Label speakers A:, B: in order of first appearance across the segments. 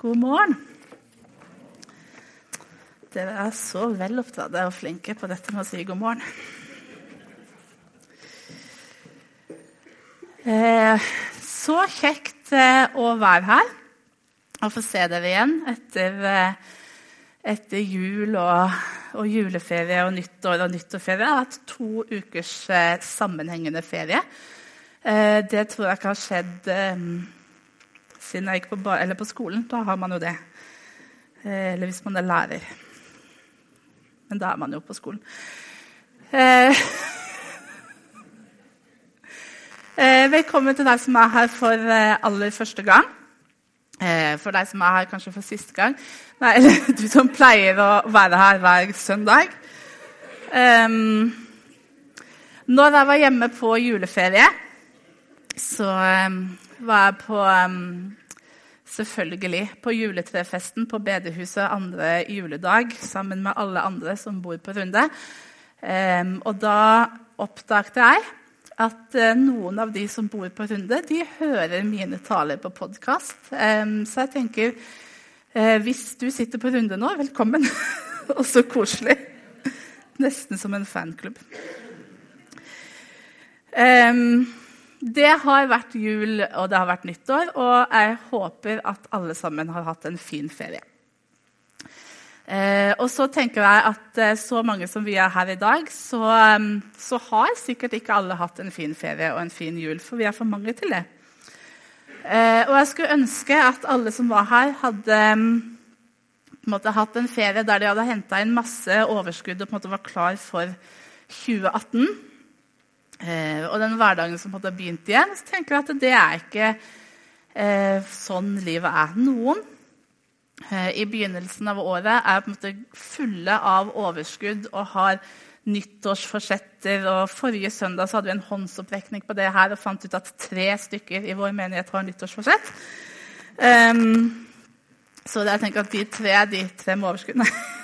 A: God morgen. Dere er så vel opptatt og flinke på dette med å si god morgen. Eh, så kjekt eh, å være her og få se dere igjen etter, eh, etter jul og, og, juleferie og nyttår og nyttårferie. Jeg har hatt to ukers sammenhengende ferie. Det tror jeg ikke har skjedd siden jeg gikk på, på, skolen. Da har man jo det. Eh, eller hvis man er lærer. Men da er man jo på skolen. Eh, eh, velkommen til deg som er her for eh, aller første gang. For deg som er her kanskje for siste gang. Nei, eller du som pleier å være her hver søndag. Når jeg var hjemme på juleferie, så um, var jeg på um, Selvfølgelig på juletrefesten på bedehuset andre juledag sammen med alle andre som bor på Runde. Um, og da oppdaget jeg at uh, noen av de som bor på Runde, de hører mine taler på podkast. Så jeg tenker uh, hvis du sitter på Runde nå, velkommen. og så koselig. Nesten som en fanklubb. Um, det har vært jul og det har vært nyttår, og jeg håper at alle sammen har hatt en fin ferie. Eh, og så tenker jeg at eh, så mange som vi er her i dag, så, um, så, har sikkert ikke alle hatt en fin ferie og en fin jul, for vi er for mange til det. Eh, og jeg skulle ønske at alle som var her, hadde um, hatt en ferie der de hadde henta inn masse overskudd og var klar for 2018. Eh, og den hverdagen som hadde begynt igjen, så tenker jeg at det er ikke eh, sånn livet er. Noen eh, i begynnelsen av året er på en måte fulle av overskudd og har nyttårsforsetter. og Forrige søndag så hadde vi en håndsopprekning på det her og fant ut at tre stykker i vår menighet har nyttårsforsett. Um, så jeg tenker at de tre de tre med overskudd.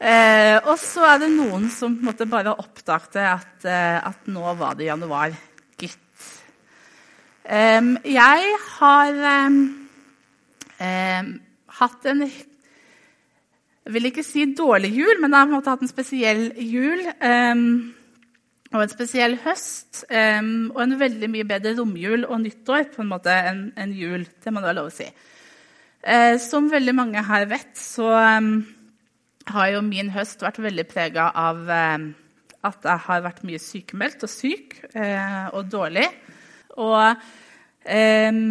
A: Eh, og så er det noen som på en måte bare oppdaget at, eh, at nå var det januar. Gitt. Eh, jeg har hatt en Jeg vil ikke si dårlig jul, men jeg har på en måte hatt en spesiell jul. og en spesiell høst. og en veldig mye bedre romjul og nyttår på en måte enn en jul. Det må det være lov å si. Eh, som veldig mange her vet, så har jo min høst vært veldig prega av eh, at jeg har vært mye sykemeldt og syk eh, og dårlig. Og eh,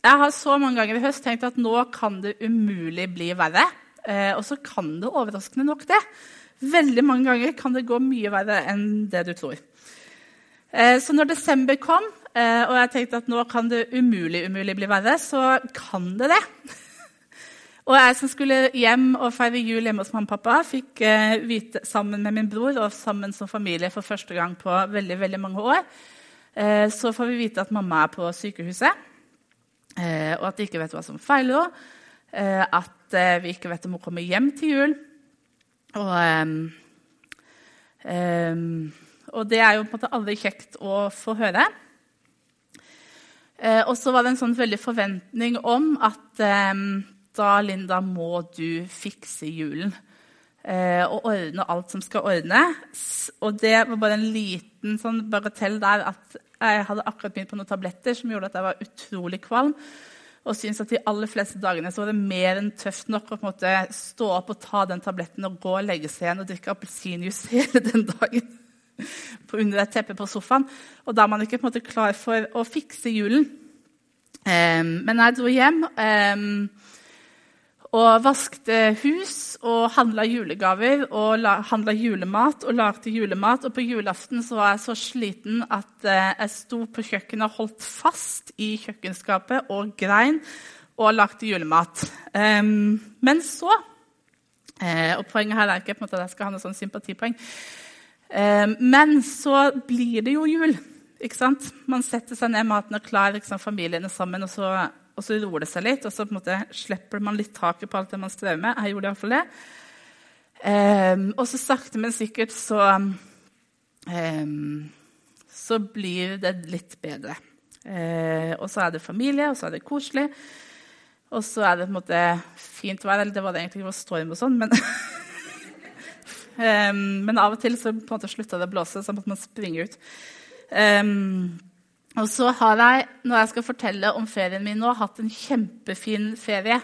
A: jeg har så mange ganger i høst tenkt at nå kan det umulig bli verre. Og så kan det overraskende nok det. Veldig mange ganger kan det gå mye verre enn det du tror. Så når desember kom, og jeg tenkte at nå kan det umulig, umulig bli verre, så kan det det. Og jeg som skulle hjem og feire jul hjemme hos mamma og pappa, fikk eh, vite sammen med min bror og sammen som familie for første gang på veldig, veldig mange år. Eh, så får vi vite at mamma er på sykehuset, eh, og at de ikke vet hva som feiler henne. At vi ikke vet om hun kommer hjem til jul. Og, og det er jo på en måte aldri kjekt å få høre. og så var det en sånn veldig forventning om at da, Linda, må du fikse julen. Eh, og ordne alt som skal ordnes. Og det var bare en liten sånn bagatell der at jeg hadde akkurat begynt på noen tabletter som gjorde at jeg var utrolig kvalm. Og syntes at de aller fleste dagene så var det mer enn tøft nok å på en måte stå opp og ta den tabletten og gå og legge seg igjen og drikke appelsinjuice hele den dagen. På under et teppe på sofaen. Og da er man ikke på en måte klar for å fikse julen. Um, men jeg dro hjem. Um, og vaskte hus og handla julegaver og handla julemat og lagde julemat. Og på julaften så var jeg så sliten at eh, jeg sto på kjøkkenet og holdt fast i kjøkkenskapet og grein og lagde julemat. Men så eh, Og poenget her er ikke at jeg skal ha noe sånn sympatipoeng. Men så blir det jo jul. Man setter seg ned, maten er klar, liksom, familiene sammen, og så og så roer det seg litt, og så slipper man litt taket på alt det man strever med. Jeg gjorde iallfall det. Um, og så sakte, men sikkert så um, Så blir det litt bedre. Uh, og så er det familie, og så er det koselig. Og så er det på en måte fint vær. Eller det var det egentlig ikke storm og sånn, men um, Men av og til så på en måte slutta det å blåse, så måtte man springe ut. Um, og så har jeg, når jeg skal fortelle om ferien min nå, hatt en kjempefin ferie.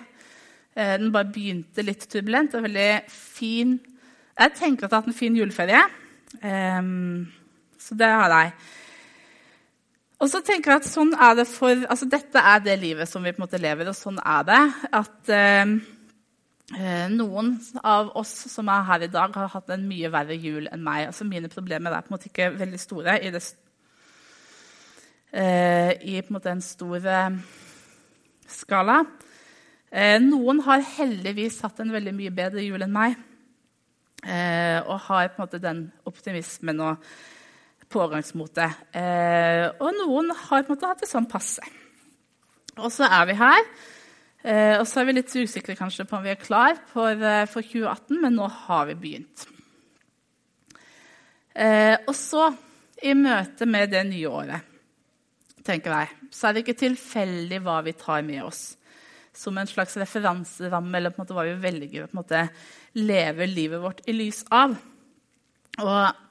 A: Uh, den bare begynte litt turbulent. og veldig fin. Jeg tenker at jeg har hatt en fin juleferie. Um, så det har jeg. Og så tenker jeg at sånn er det for, altså Dette er det livet som vi på en måte lever, og sånn er det. At eh, eh, noen av oss som er her i dag, har hatt en mye verre jul enn meg. Altså Mine problemer er på en måte ikke veldig store i, det, eh, i på en, måte en stor eh, skala. Eh, noen har heldigvis hatt en veldig mye bedre jul enn meg. Eh, og har på en måte den optimismen og pågangsmotet. Eh, og noen har på en måte hatt det sånn passe. Og så er vi her. Eh, og så er vi litt usikre kanskje på om vi er klar for, eh, for 2018, men nå har vi begynt. Eh, og så, i møte med det nye året, tenker jeg, så er det ikke tilfeldig hva vi tar med oss som en slags referanseramme, eller på en måte hva vi velger å leve livet vårt i lys av. Og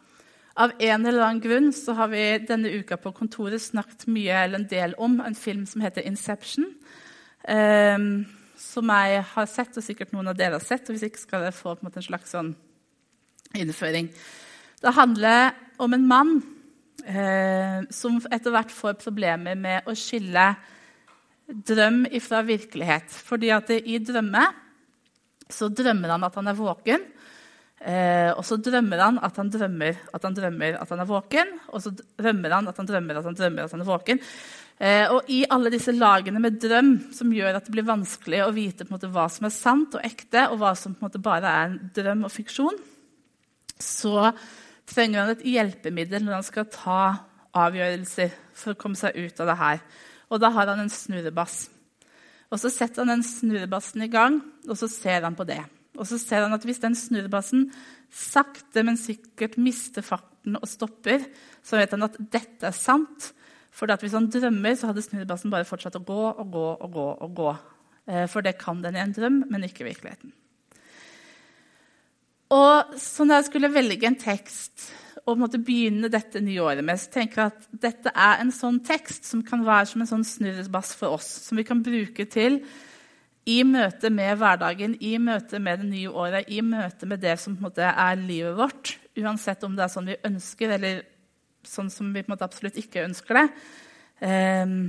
A: av en eller annen grunn så har vi denne uka på kontoret snakket mye eller en del om en film som heter 'Inception'. Um, som jeg har sett, og sikkert noen av dere har sett. og Hvis ikke skal dere få en, en slags sånn innføring. Det handler om en mann som etter hvert får problemer med å skille drøm fra virkelighet. Fordi at i drømme så drømmer han at han er våken. Eh, og så drømmer han at han drømmer at han drømmer at han er våken. Og så drømmer han at han drømmer at han drømmer at han er våken. Eh, og i alle disse lagene med drøm som gjør at det blir vanskelig å vite måte, hva som er sant og ekte, og hva som måte, bare er en drøm og fiksjon, så trenger han et hjelpemiddel når han skal ta avgjørelser for å komme seg ut av det her. Og da har han en snurrebass. Og så setter han den snurrebassen i gang, og så ser han på det. Og så ser han at hvis den snurrebassen sakte, men sikkert mister farten og stopper, så vet han at dette er sant. For hvis han drømmer, så hadde snurrebassen bare fortsatt å gå og gå og gå. og gå. Eh, for det kan den i en drøm, men ikke i virkeligheten. Og så når jeg skulle velge en tekst og begynne dette nye året med, så tenker jeg at dette er en sånn tekst som kan være som en sånn snurrebass for oss, som vi kan bruke til i møte med hverdagen, i møte med det nye året, i møte med det som er livet vårt, uansett om det er sånn vi ønsker, eller sånn som vi absolutt ikke ønsker det, um,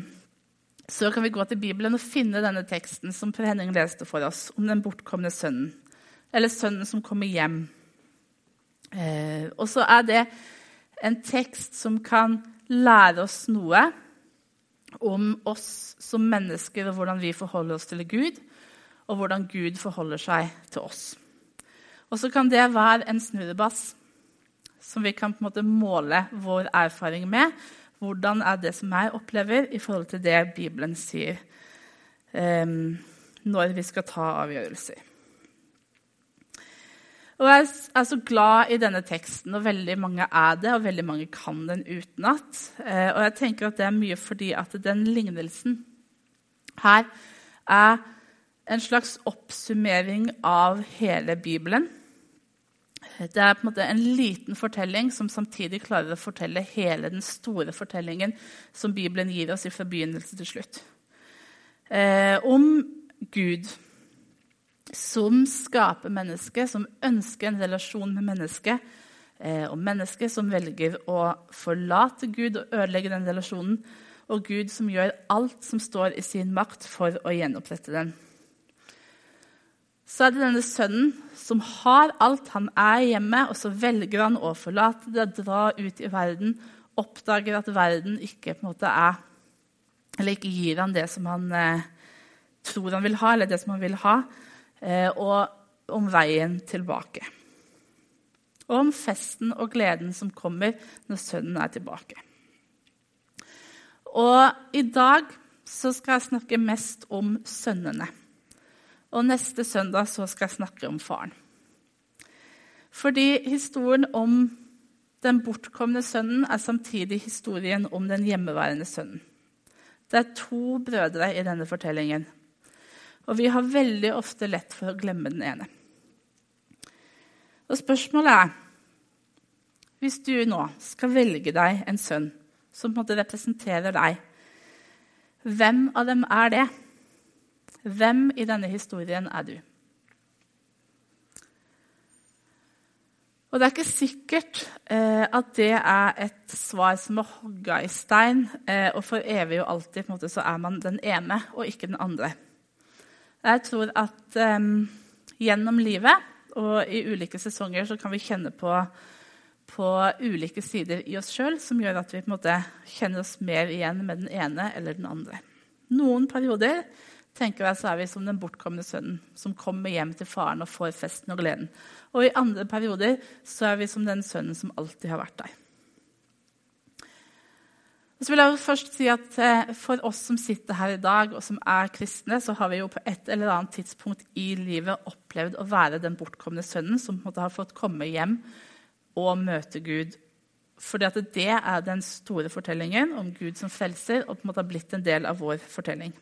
A: så kan vi gå til Bibelen og finne denne teksten som Per Henning leste for oss, om den bortkomne sønnen. Eller sønnen som kommer hjem. Uh, og så er det en tekst som kan lære oss noe om oss som mennesker og hvordan vi forholder oss til Gud, og hvordan Gud forholder seg til oss. Og så kan det være en snurrebass som vi kan på en måte måle vår erfaring med. Hvordan er det som jeg opplever, i forhold til det Bibelen sier um, når vi skal ta avgjørelser. Og Jeg er så glad i denne teksten, og veldig mange er det, og veldig mange kan den utenat. Eh, og jeg tenker at det er mye fordi at den lignelsen her er en slags oppsummering av hele Bibelen. Det er på en måte en liten fortelling som samtidig klarer å fortelle hele den store fortellingen som Bibelen gir oss fra begynnelse til slutt. Eh, om Gud som skaper mennesket, som ønsker en relasjon med mennesket, eh, og mennesket som velger å forlate Gud og ødelegge den relasjonen, og Gud som gjør alt som står i sin makt for å gjenopprette den. Så er det denne sønnen som har alt. Han er hjemme, og så velger han å forlate det, dra ut i verden, oppdager at verden ikke på en måte er Eller ikke gir han det som han eh, tror han vil ha, eller det som han vil ha. Eh, og om veien tilbake. Og om festen og gleden som kommer når sønnen er tilbake. Og i dag så skal jeg snakke mest om sønnene. Og neste søndag så skal jeg snakke om faren. Fordi historien om den bortkomne sønnen er samtidig historien om den hjemmeværende sønnen. Det er to brødre i denne fortellingen. Og vi har veldig ofte lett for å glemme den ene. Og spørsmålet er Hvis du nå skal velge deg en sønn som på en måte representerer deg, hvem av dem er det? Hvem i denne historien er du? Og det er ikke sikkert eh, at det er et svar som er hogga i stein, eh, og for evig og alltid måte, så er man den ene og ikke den andre. Jeg tror at um, gjennom livet og i ulike sesonger så kan vi kjenne på, på ulike sider i oss sjøl som gjør at vi på en måte kjenner oss mer igjen med den ene eller den andre. Noen perioder tenker jeg så er vi som den bortkomne sønnen som kommer hjem til faren og får festen og gleden. Og i andre perioder så er vi som den sønnen som alltid har vært der. Og så vil jeg først si at eh, For oss som sitter her i dag, og som er kristne, så har vi jo på et eller annet tidspunkt i livet opplevd å være den bortkomne sønnen som på en måte har fått komme hjem og møte Gud. Fordi at det er den store fortellingen om Gud som frelser, og på en måte har blitt en del av vår fortelling.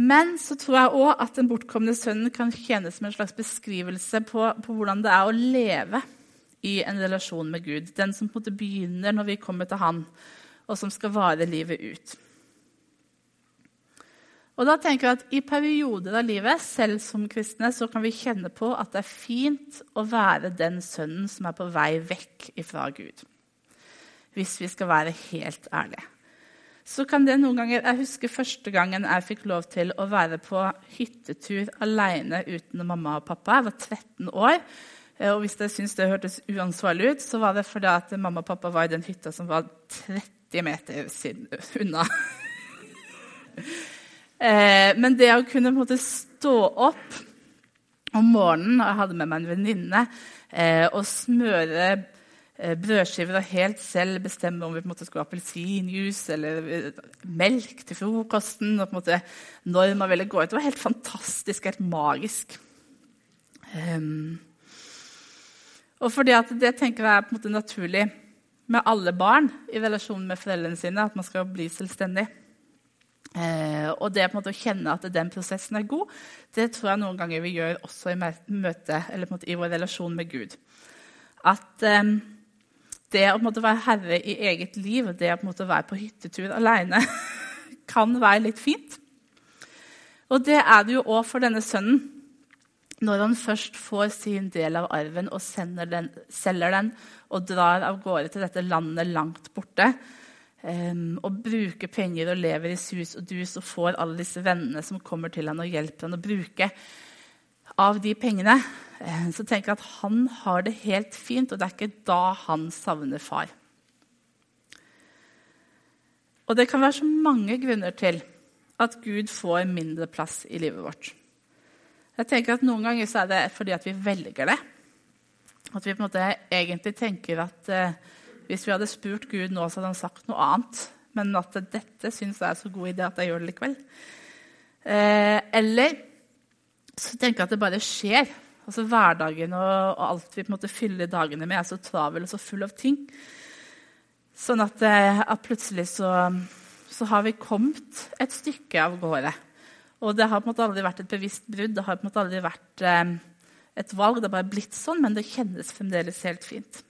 A: Men så tror jeg òg at den bortkomne sønnen kan tjene som en slags beskrivelse på, på, hvordan det er å leve i en relasjon med Gud. Den som på en måte begynner når vi kommer til Han, og som skal vare livet ut. Og da tenker jeg at I perioder av livet, selv som kristne, så kan vi kjenne på at det er fint å være den sønnen som er på vei vekk ifra Gud. Hvis vi skal være helt ærlige så kan det noen ganger Jeg husker første gangen jeg fikk lov til å være på hyttetur alene uten mamma og pappa. Jeg var 13 år. Eh, og hvis jeg syntes det hørtes uansvarlig ut, så var det fordi at mamma og pappa var i den hytta som var 30 meter unna. Eh, men det å kunne måte, stå opp om morgenen, og jeg hadde med meg en venninne, eh, og smøre brødskiver og helt selv bestemme om vi på en måte skulle ha appelsinjuice eller melk til frokosten. og på en måte når man ville gå ut. Det var helt fantastisk, helt magisk. Um, og fordi at det tenker jeg er på en måte naturlig med alle barn i relasjon med foreldrene sine, at man skal bli selvstendig. Eh, og det på en måte å kjenne at den prosessen er god, det tror jeg noen ganger vi gjør også i møte, eller på en måte i vår relasjon med Gud. At... Eh, det å være herre i eget liv, det å være på hyttetur alene, kan være litt fint. Og det er det jo òg for denne sønnen. Når han først får sin del av arven og den, selger den og drar av gårde til dette landet langt borte, um, og bruker penger og lever i sus og dus og får alle disse vennene som kommer til han og hjelper han å bruke av de pengene, Eh, så tenker jeg at han har det helt fint, og det er ikke da han savner far. Og det kan være så mange grunner til at Gud får mindre plass i livet vårt. Jeg tenker at Noen ganger er det fordi at vi velger det. At vi på en måte egentlig tenker at eh, hvis vi hadde spurt Gud nå, så hadde han sagt noe annet. Men at dette syns jeg er så god idé at jeg gjør det likevel. Eh, eller så tenker jeg at det bare skjer Altså Hverdagen og, og, alt vi på en måte fyller dagene med, er så travel og så full av ting. Sånn at, eh, at plutselig så, så, har vi kommet et stykke av gårde. Og det har på en måte aldri vært et bevisst brudd, det har på en måte aldri vært eh, et valg. Det har bare blitt sånn, men det kjennes fremdeles helt fint.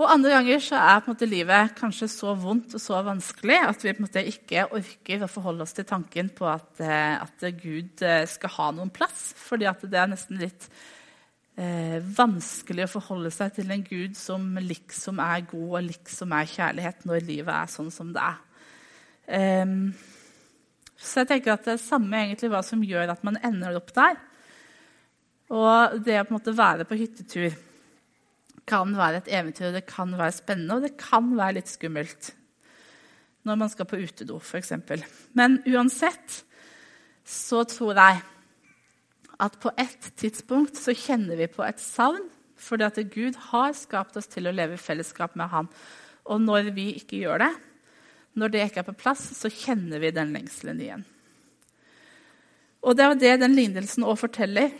A: Og andre ganger så er på en måte livet kanskje så vondt og så vanskelig at vi på en måte ikke orker å forholde oss til tanken på at, eh, at Gud eh, skal ha noen plass. Fordi at det er nesten litt eh, vanskelig å forholde seg til en Gud som liksom er god og liksom er kjærlighet, når livet er sånn som det er. Um, så jeg tenker at det er samme egentlig hva som gjør at man ender opp der. Og det å på en måte være på hyttetur kan være et eventyr, det kan være spennende, og det kan være litt skummelt når man skal på utedo, f.eks. Men uansett så tror jeg at på et tidspunkt så kjenner vi på et savn fordi at Gud har skapt oss til å leve i fellesskap med Han. Og når vi ikke gjør det, når det ikke er på plass, så kjenner vi den lengselen igjen. Og det er det den lignelsen òg forteller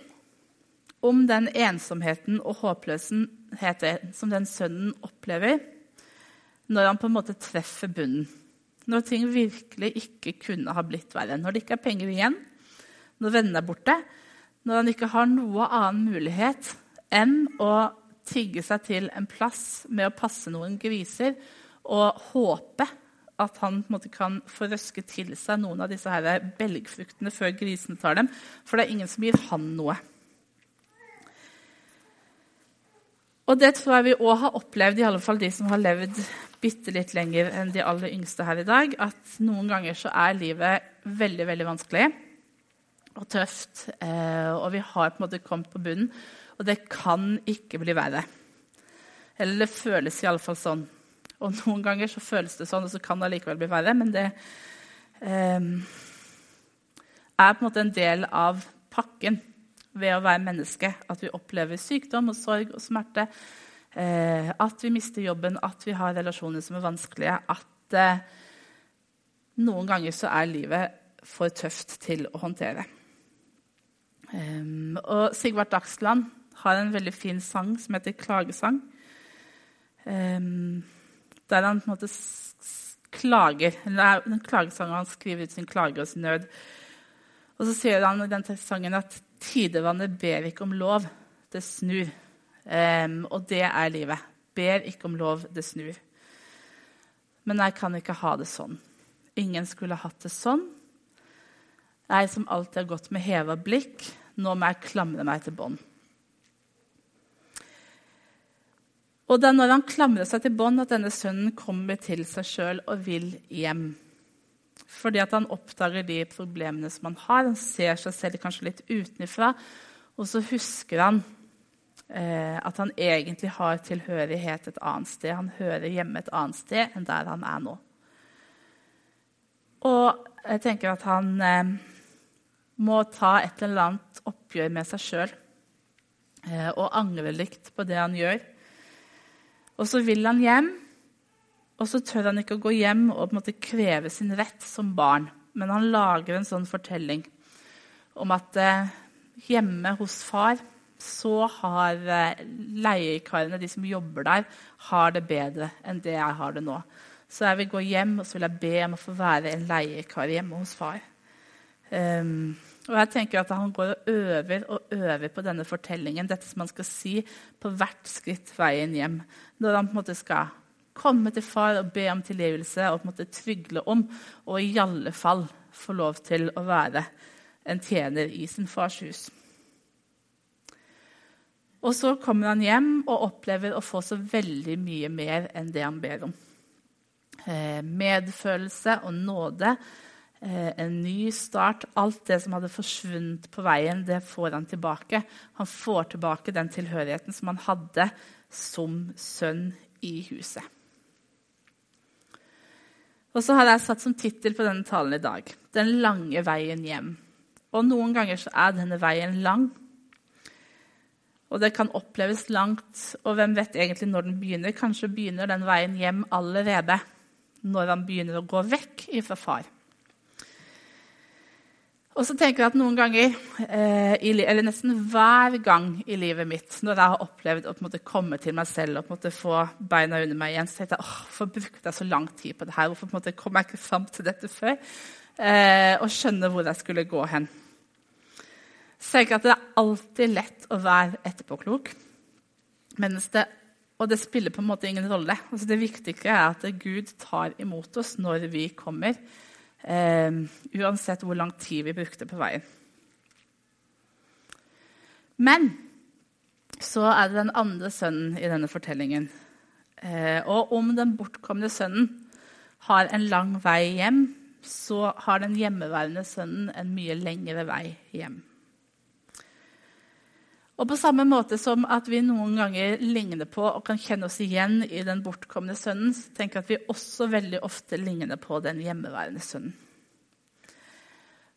A: om den ensomheten og håpløsheten som den sønnen opplever når han på en måte treffer bunnen. Når ting virkelig ikke kunne ha blitt verre. Når det ikke er penger igjen, når vennene er borte, når han ikke har noe annen mulighet enn å tigge seg til en plass med å passe noen griser og håpe at han måte kan få røske til seg noen av disse her belgfruktene før grisene tar dem. For det er ingen som gir han noe. Og det tror jeg vi òg har opplevd, i alle fall de som har levd bitte litt lenger enn de aller yngste her i dag, at noen ganger så er livet veldig, veldig vanskelig og tøft. Eh, og vi har på en måte kommet på bunnen, og det kan ikke bli verre. Eller det føles iallfall sånn. Og noen ganger så føles det sånn, og så kan det likevel bli verre. Men det eh, er på en måte en del av pakken ved å være menneske. At vi opplever sykdom og sorg og smerte. Eh, at vi mister jobben, at vi har relasjoner som er vanskelige. At eh, noen ganger så er livet for tøft til å håndtere. Um, og Sigvart Dagsland har en veldig fin sang som heter 'Klagesang'. Um, der han på en måte klager. Eller en klagesang han skriver ut sin klage og sin nød. Og så sier han i den sangen at tidevannet ber ikke om lov, det snur. Um, og det er livet. Ber ikke om lov, det snur. Men jeg kan ikke ha det sånn. Ingen skulle hatt det sånn. Jeg som alltid har gått med heva blikk, nå må jeg klamre meg til bånd. Og det er når han klamrer seg til bånd, at denne sønnen kommer til seg sjøl og vil hjem. Fordi at han oppdager de problemene som han har. Han ser seg selv kanskje litt utenfra. Og så husker han eh, at han egentlig har tilhørighet et annet sted. Han hører hjemme et annet sted enn der han er nå. Og jeg tenker at han eh, må ta et eller annet oppgjør med seg sjøl eh, og angre litt på det han gjør. Og så vil han hjem, og så tør han ikke å gå hjem og på en måte kreve sin rett som barn. Men han lager en sånn fortelling om at eh, hjemme hos far så har eh, leiekarene, de som jobber der, har det bedre enn det jeg har det nå. Så jeg vil gå hjem og så vil jeg be om å få være en leiekar hjemme hos far. Um, og jeg tenker at Han går og øver og øver på denne fortellingen, dette som han skal si på hvert skritt veien hjem. Når han på en måte skal komme til far og be om tilgivelse og på en måte trygle om, og i alle fall få lov til å være en tjener i sin fars hus. Og så kommer han hjem og opplever å få så veldig mye mer enn det han ber om. Eh, medfølelse og nåde en ny start. Alt det som hadde forsvunnet på veien, det får han tilbake. Han får tilbake den tilhørigheten som han hadde som sønn i huset. Og så har jeg satt som tittel på denne talen i dag 'Den lange veien hjem'. Og Noen ganger så er denne veien lang. Og det kan oppleves langt, og hvem vet egentlig når den begynner? Kanskje begynner den veien hjem allerede når han begynner å gå vekk ifra far. Og så tenker jeg at noen ganger, eh, eller nesten hver gang i livet mitt, når jeg har opplevd å komme til meg selv og måte, få beina under meg igjen, så tenkte jeg åh, hvorfor brukte jeg så lang tid på det her? Hvorfor måte, kom jeg ikke fram til dette før? Eh, og skjønne hvor jeg skulle gå hen. Så tenker jeg at det er alltid lett å være etterpåklok. Det, og det spiller på en måte ingen rolle. Altså, det viktige er at Gud tar imot oss når vi kommer. Um, uansett hvor lang tid vi brukte på veien. Men så er det den andre sønnen i denne fortellingen. Uh, og om den bortkomne sønnen har en lang vei hjem, så har den hjemmeværende sønnen en mye lengre vei hjem. Og på samme måte som at vi noen ganger ligner på og kan kjenne oss igjen i den bortkomne sønnen, så tenker jeg at vi også veldig ofte ligner på den hjemmeværende sønnen.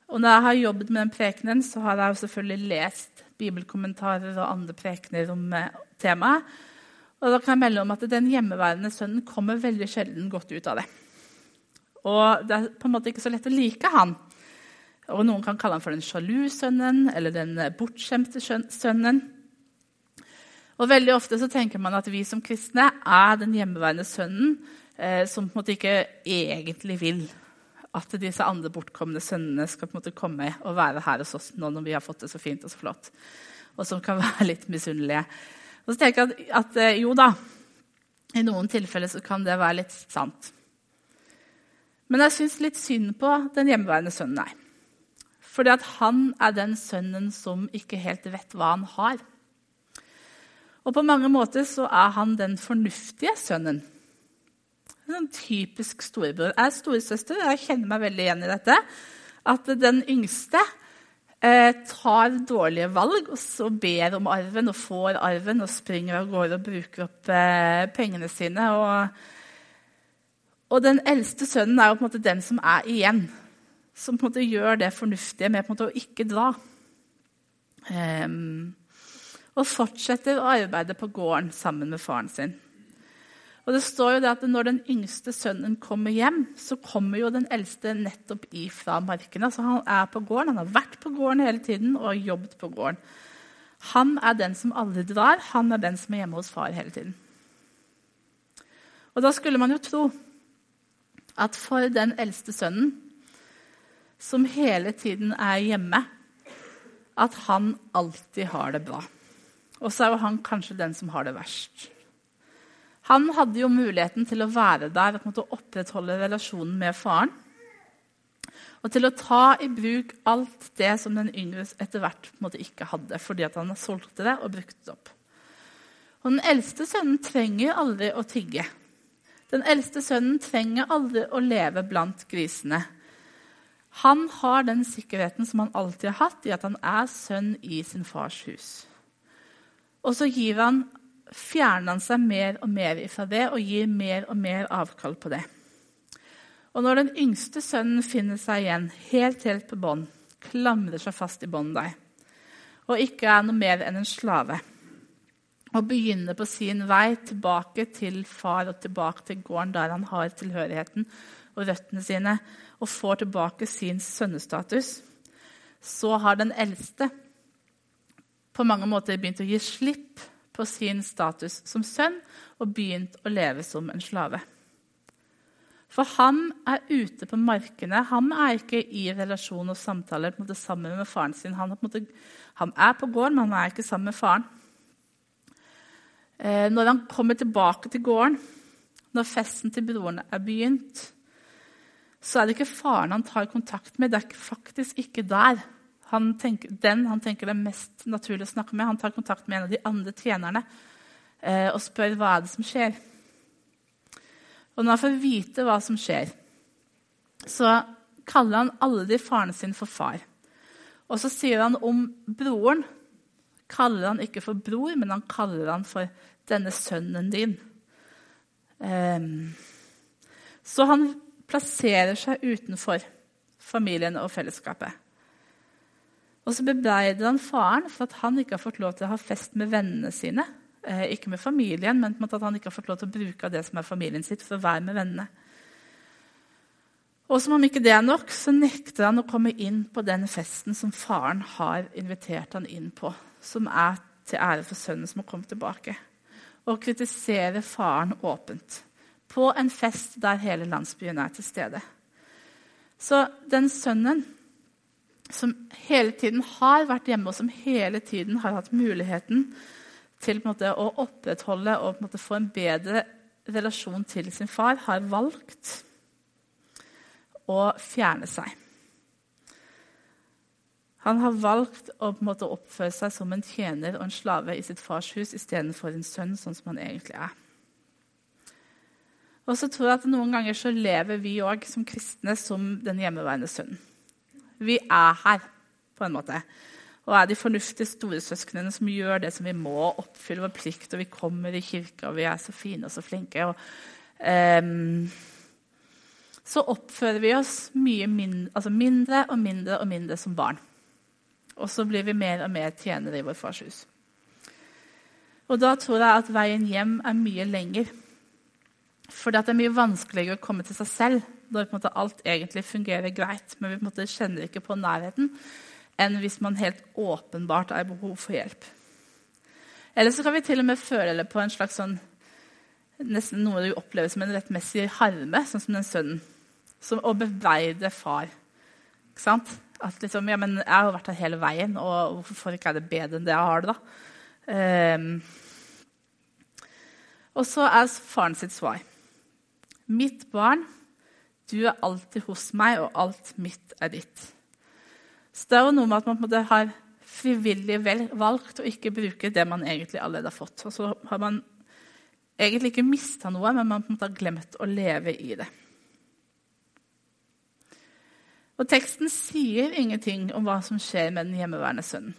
A: Og når jeg har jobbet med den prekenen, så har jeg selvfølgelig lest bibelkommentarer og andre prekener om eh, temaet. Og da kan jeg melde om at den hjemmeværende sønnen kommer veldig sjelden godt ut av det. Og det er på en måte ikke så lett å like han. Og Noen kan kalle ham for den sjalu sønnen eller den bortskjemte sønnen. Og Veldig ofte så tenker man at vi som kristne er den hjemmeværende sønnen eh, som på en måte ikke egentlig vil at disse andre bortkomne sønnene skal på en måte komme og være her hos oss nå når vi har fått det så fint og så flott. Og som kan være litt misunnelige. Og så tenker jeg at, at eh, jo da, i noen tilfeller så kan det være litt sant. Men jeg syns litt synd på den hjemmeværende sønnen. Nei. Fordi at han er den sønnen som ikke helt vet hva han har. Og på mange måter så er han den fornuftige sønnen. En sånn typisk storebror. Jeg er storesøster, og jeg kjenner meg veldig igjen i dette. At den yngste eh, tar dårlige valg og så ber om arven og får arven og springer av gårde og bruker opp eh, pengene sine. Og, og, den eldste sønnen er jo på en måte den som er igjen. Som på en måte gjør det fornuftige med på en måte å ikke dra. Um, og fortsetter å arbeide på gården sammen med faren sin. Og det står jo det at Når den yngste sønnen kommer hjem, så kommer jo den eldste nettopp ifra markene. Så han er på gården, han har vært på gården hele tiden og jobbet på gården. Han er den som aldri drar, han er den som er hjemme hos far hele tiden. Og Da skulle man jo tro at for den eldste sønnen, som hele tiden er hjemme, at han alltid har det bra. Og så er jo han kanskje den som har det verst. Han hadde jo muligheten til å være der og opprettholde relasjonen med faren. Og til å ta i bruk alt det som den yngre etter hvert ikke hadde, fordi han solgte det og brukte det opp. Og Den eldste sønnen trenger aldri å tigge. Den eldste sønnen trenger aldri å leve blant grisene. Han har den sikkerheten som han alltid har hatt, i at han er sønn i sin fars hus. Og så han, fjerner han seg mer og mer ifra det og gir mer og mer avkall på det. Og når den yngste sønnen finner seg igjen helt, helt på bånn, klamrer seg fast i båndet deg, og ikke er noe mer enn en slave, og begynner på sin vei tilbake til far og tilbake til gården der han har tilhørigheten og røttene sine, og får tilbake sin sønnestatus, så har den eldste på mange måter begynt å gi slipp på sin status som sønn og begynt å leve som en slave. For han er ute på markene. Han er ikke i relasjon og samtaler på måte, sammen med faren sin. Han er, på, han er på gården, men han er ikke sammen med faren. Eh, når han kommer tilbake til gården, når festen til broren er begynt, så er det ikke faren han tar kontakt med. Det er faktisk ikke der han tenker, den han tenker det er mest naturlig å snakke med, han tar kontakt med en av de andre tjenerne eh, og spør hva er det som skjer. Og når han får vite hva som skjer, så kaller han aldri faren sin for far. Og så sier han om broren kaller han ikke for bror, men han kaller han for 'denne sønnen din'. Um, så han plasserer seg utenfor familien og fellesskapet. Og så bebreider han faren for at han ikke har fått lov til å ha fest med vennene sine. Eh, ikke med familien, men at han ikke har fått lov til å bruke det som er familien sitt, for å være med vennene. Og som om ikke det er nok, så nekter han å komme inn på den festen som faren har invitert han inn på, som er til ære for sønnen som har kommet tilbake. Og kritisere faren åpent. På en fest der hele landsbyen er til stede. Så den sønnen som hele tiden har vært hjemme, og som hele tiden har hatt muligheten til måte, å opprettholde og måte, få en bedre relasjon til sin far, har valgt å fjerne seg. Han har valgt å måte, oppføre seg som en tjener og en slave i sitt fars hus istedenfor en sønn, sånn som han egentlig er. Og så tror jeg at Noen ganger så lever vi òg som kristne som den hjemmeværende sønnen. Vi er her, på en måte. Og er de fornuftige storesøsknene som gjør det som vi må, oppfylle vår plikt, og vi kommer i kirka, og vi er så fine og så flinke. Og, um, så oppfører vi oss mye mindre, altså mindre og mindre og mindre som barn. Og så blir vi mer og mer tjenere i vår fars hus. Og da tror jeg at veien hjem er mye lenger. For det er mye vanskeligere å komme til seg selv når måte, alt egentlig fungerer greit, men vi måte, kjenner ikke på nærheten, enn hvis man helt åpenbart har behov for hjelp. Eller så kan vi til og med føle på en slags sånn nesten noe du opplever som en rettmessig harme, sånn som den sønnen. Som å bebreide far. Ikke sant? At liksom, ja, men 'Jeg har vært her hele veien, og hvorfor ikke er det bedre enn det jeg har det?' da? Um, og så er faren sitt svar. 'Mitt barn, du er alltid hos meg, og alt mitt er ditt.' Så det er jo noe med at man på en måte har frivillig valgt å ikke bruke det man egentlig allerede har fått. Og så har man egentlig ikke mista noe, men man på en måte har glemt å leve i det. Og Teksten sier ingenting om hva som skjer med den hjemmeværende sønnen.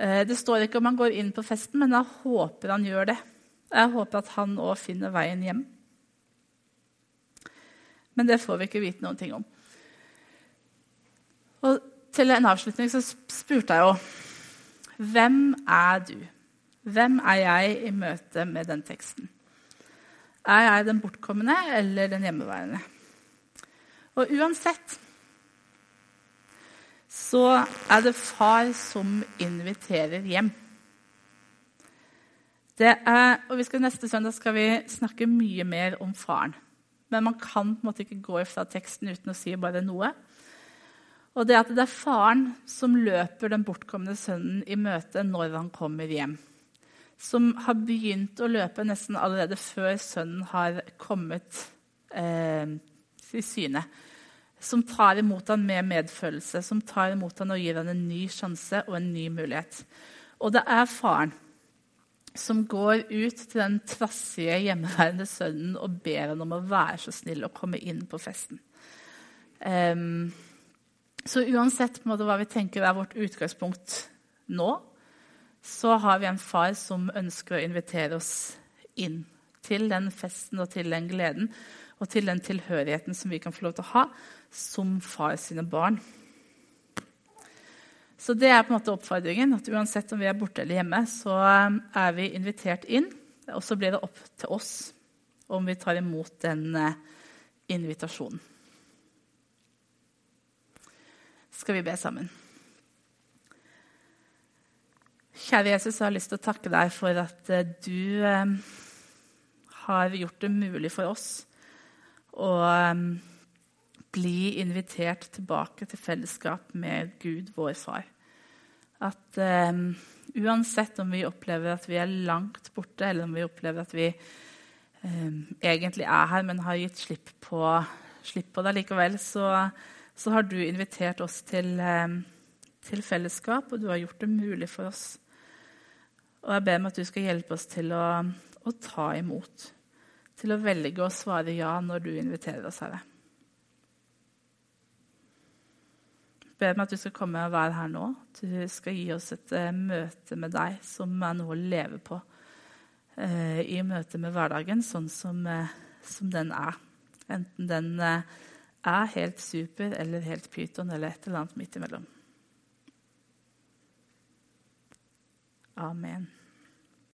A: Eh, det står ikke om han går inn på festen, men jeg håper han gjør det. Jeg håper at han òg finner veien hjem. Men det får vi ikke vite noen ting om. Og til en avslutning så spurte jeg jo Hvem er du? Hvem er jeg i møte med den teksten? Er jeg den bortkomne eller den hjemmeværende? Og uansett så er det far som inviterer hjem. Er, og skal, Neste søndag skal vi snakke mye mer om faren. Men man kan på en måte ikke gå fra teksten uten å si bare noe. Og det at det er faren som løper den bortkomne sønnen i møte når han kommer hjem som har begynt å løpe nesten allerede før sønnen har kommet eh, i syne. Som tar imot han med medfølelse, som tar imot han og gir han en ny sjanse og en ny mulighet. Og det er faren som går ut til den trassige, hjemmeværende sønnen og ber han om å være så snill og komme inn på festen. Um, så uansett måte, hva vi tenker er vårt utgangspunkt nå, så har vi en far som ønsker å invitere oss inn til den festen og til den gleden og til den tilhørigheten som vi kan få lov til å ha som far sine barn. Så det er på en måte oppfordringen. at Uansett om vi er borte eller hjemme, så um, er vi invitert inn. Og så blir det opp til oss om vi tar imot den uh, invitasjonen. Skal vi be sammen? Kjære Jesus, jeg har lyst til å takke deg for at eh, du eh, har gjort det mulig for oss å bli invitert tilbake til fellesskap med Gud, vår far. At um, uansett om vi opplever at vi er langt borte, eller om vi opplever at vi um, egentlig er her, men har gitt slipp på, slipp på det likevel, så, så, har du invitert oss til, um, til fellesskap, og du har gjort det mulig for oss og jeg ber om at du skal hjelpe oss til å, å ta imot. Til å velge å svare ja når du inviterer oss, Herre. Jeg ber om at du skal komme og være her nå. Du skal gi oss et uh, møte med deg som er noe å leve på uh, i møte med hverdagen, sånn som, uh, som den er. Enten den er helt super eller helt pyton eller et eller annet midt imellom. Amen.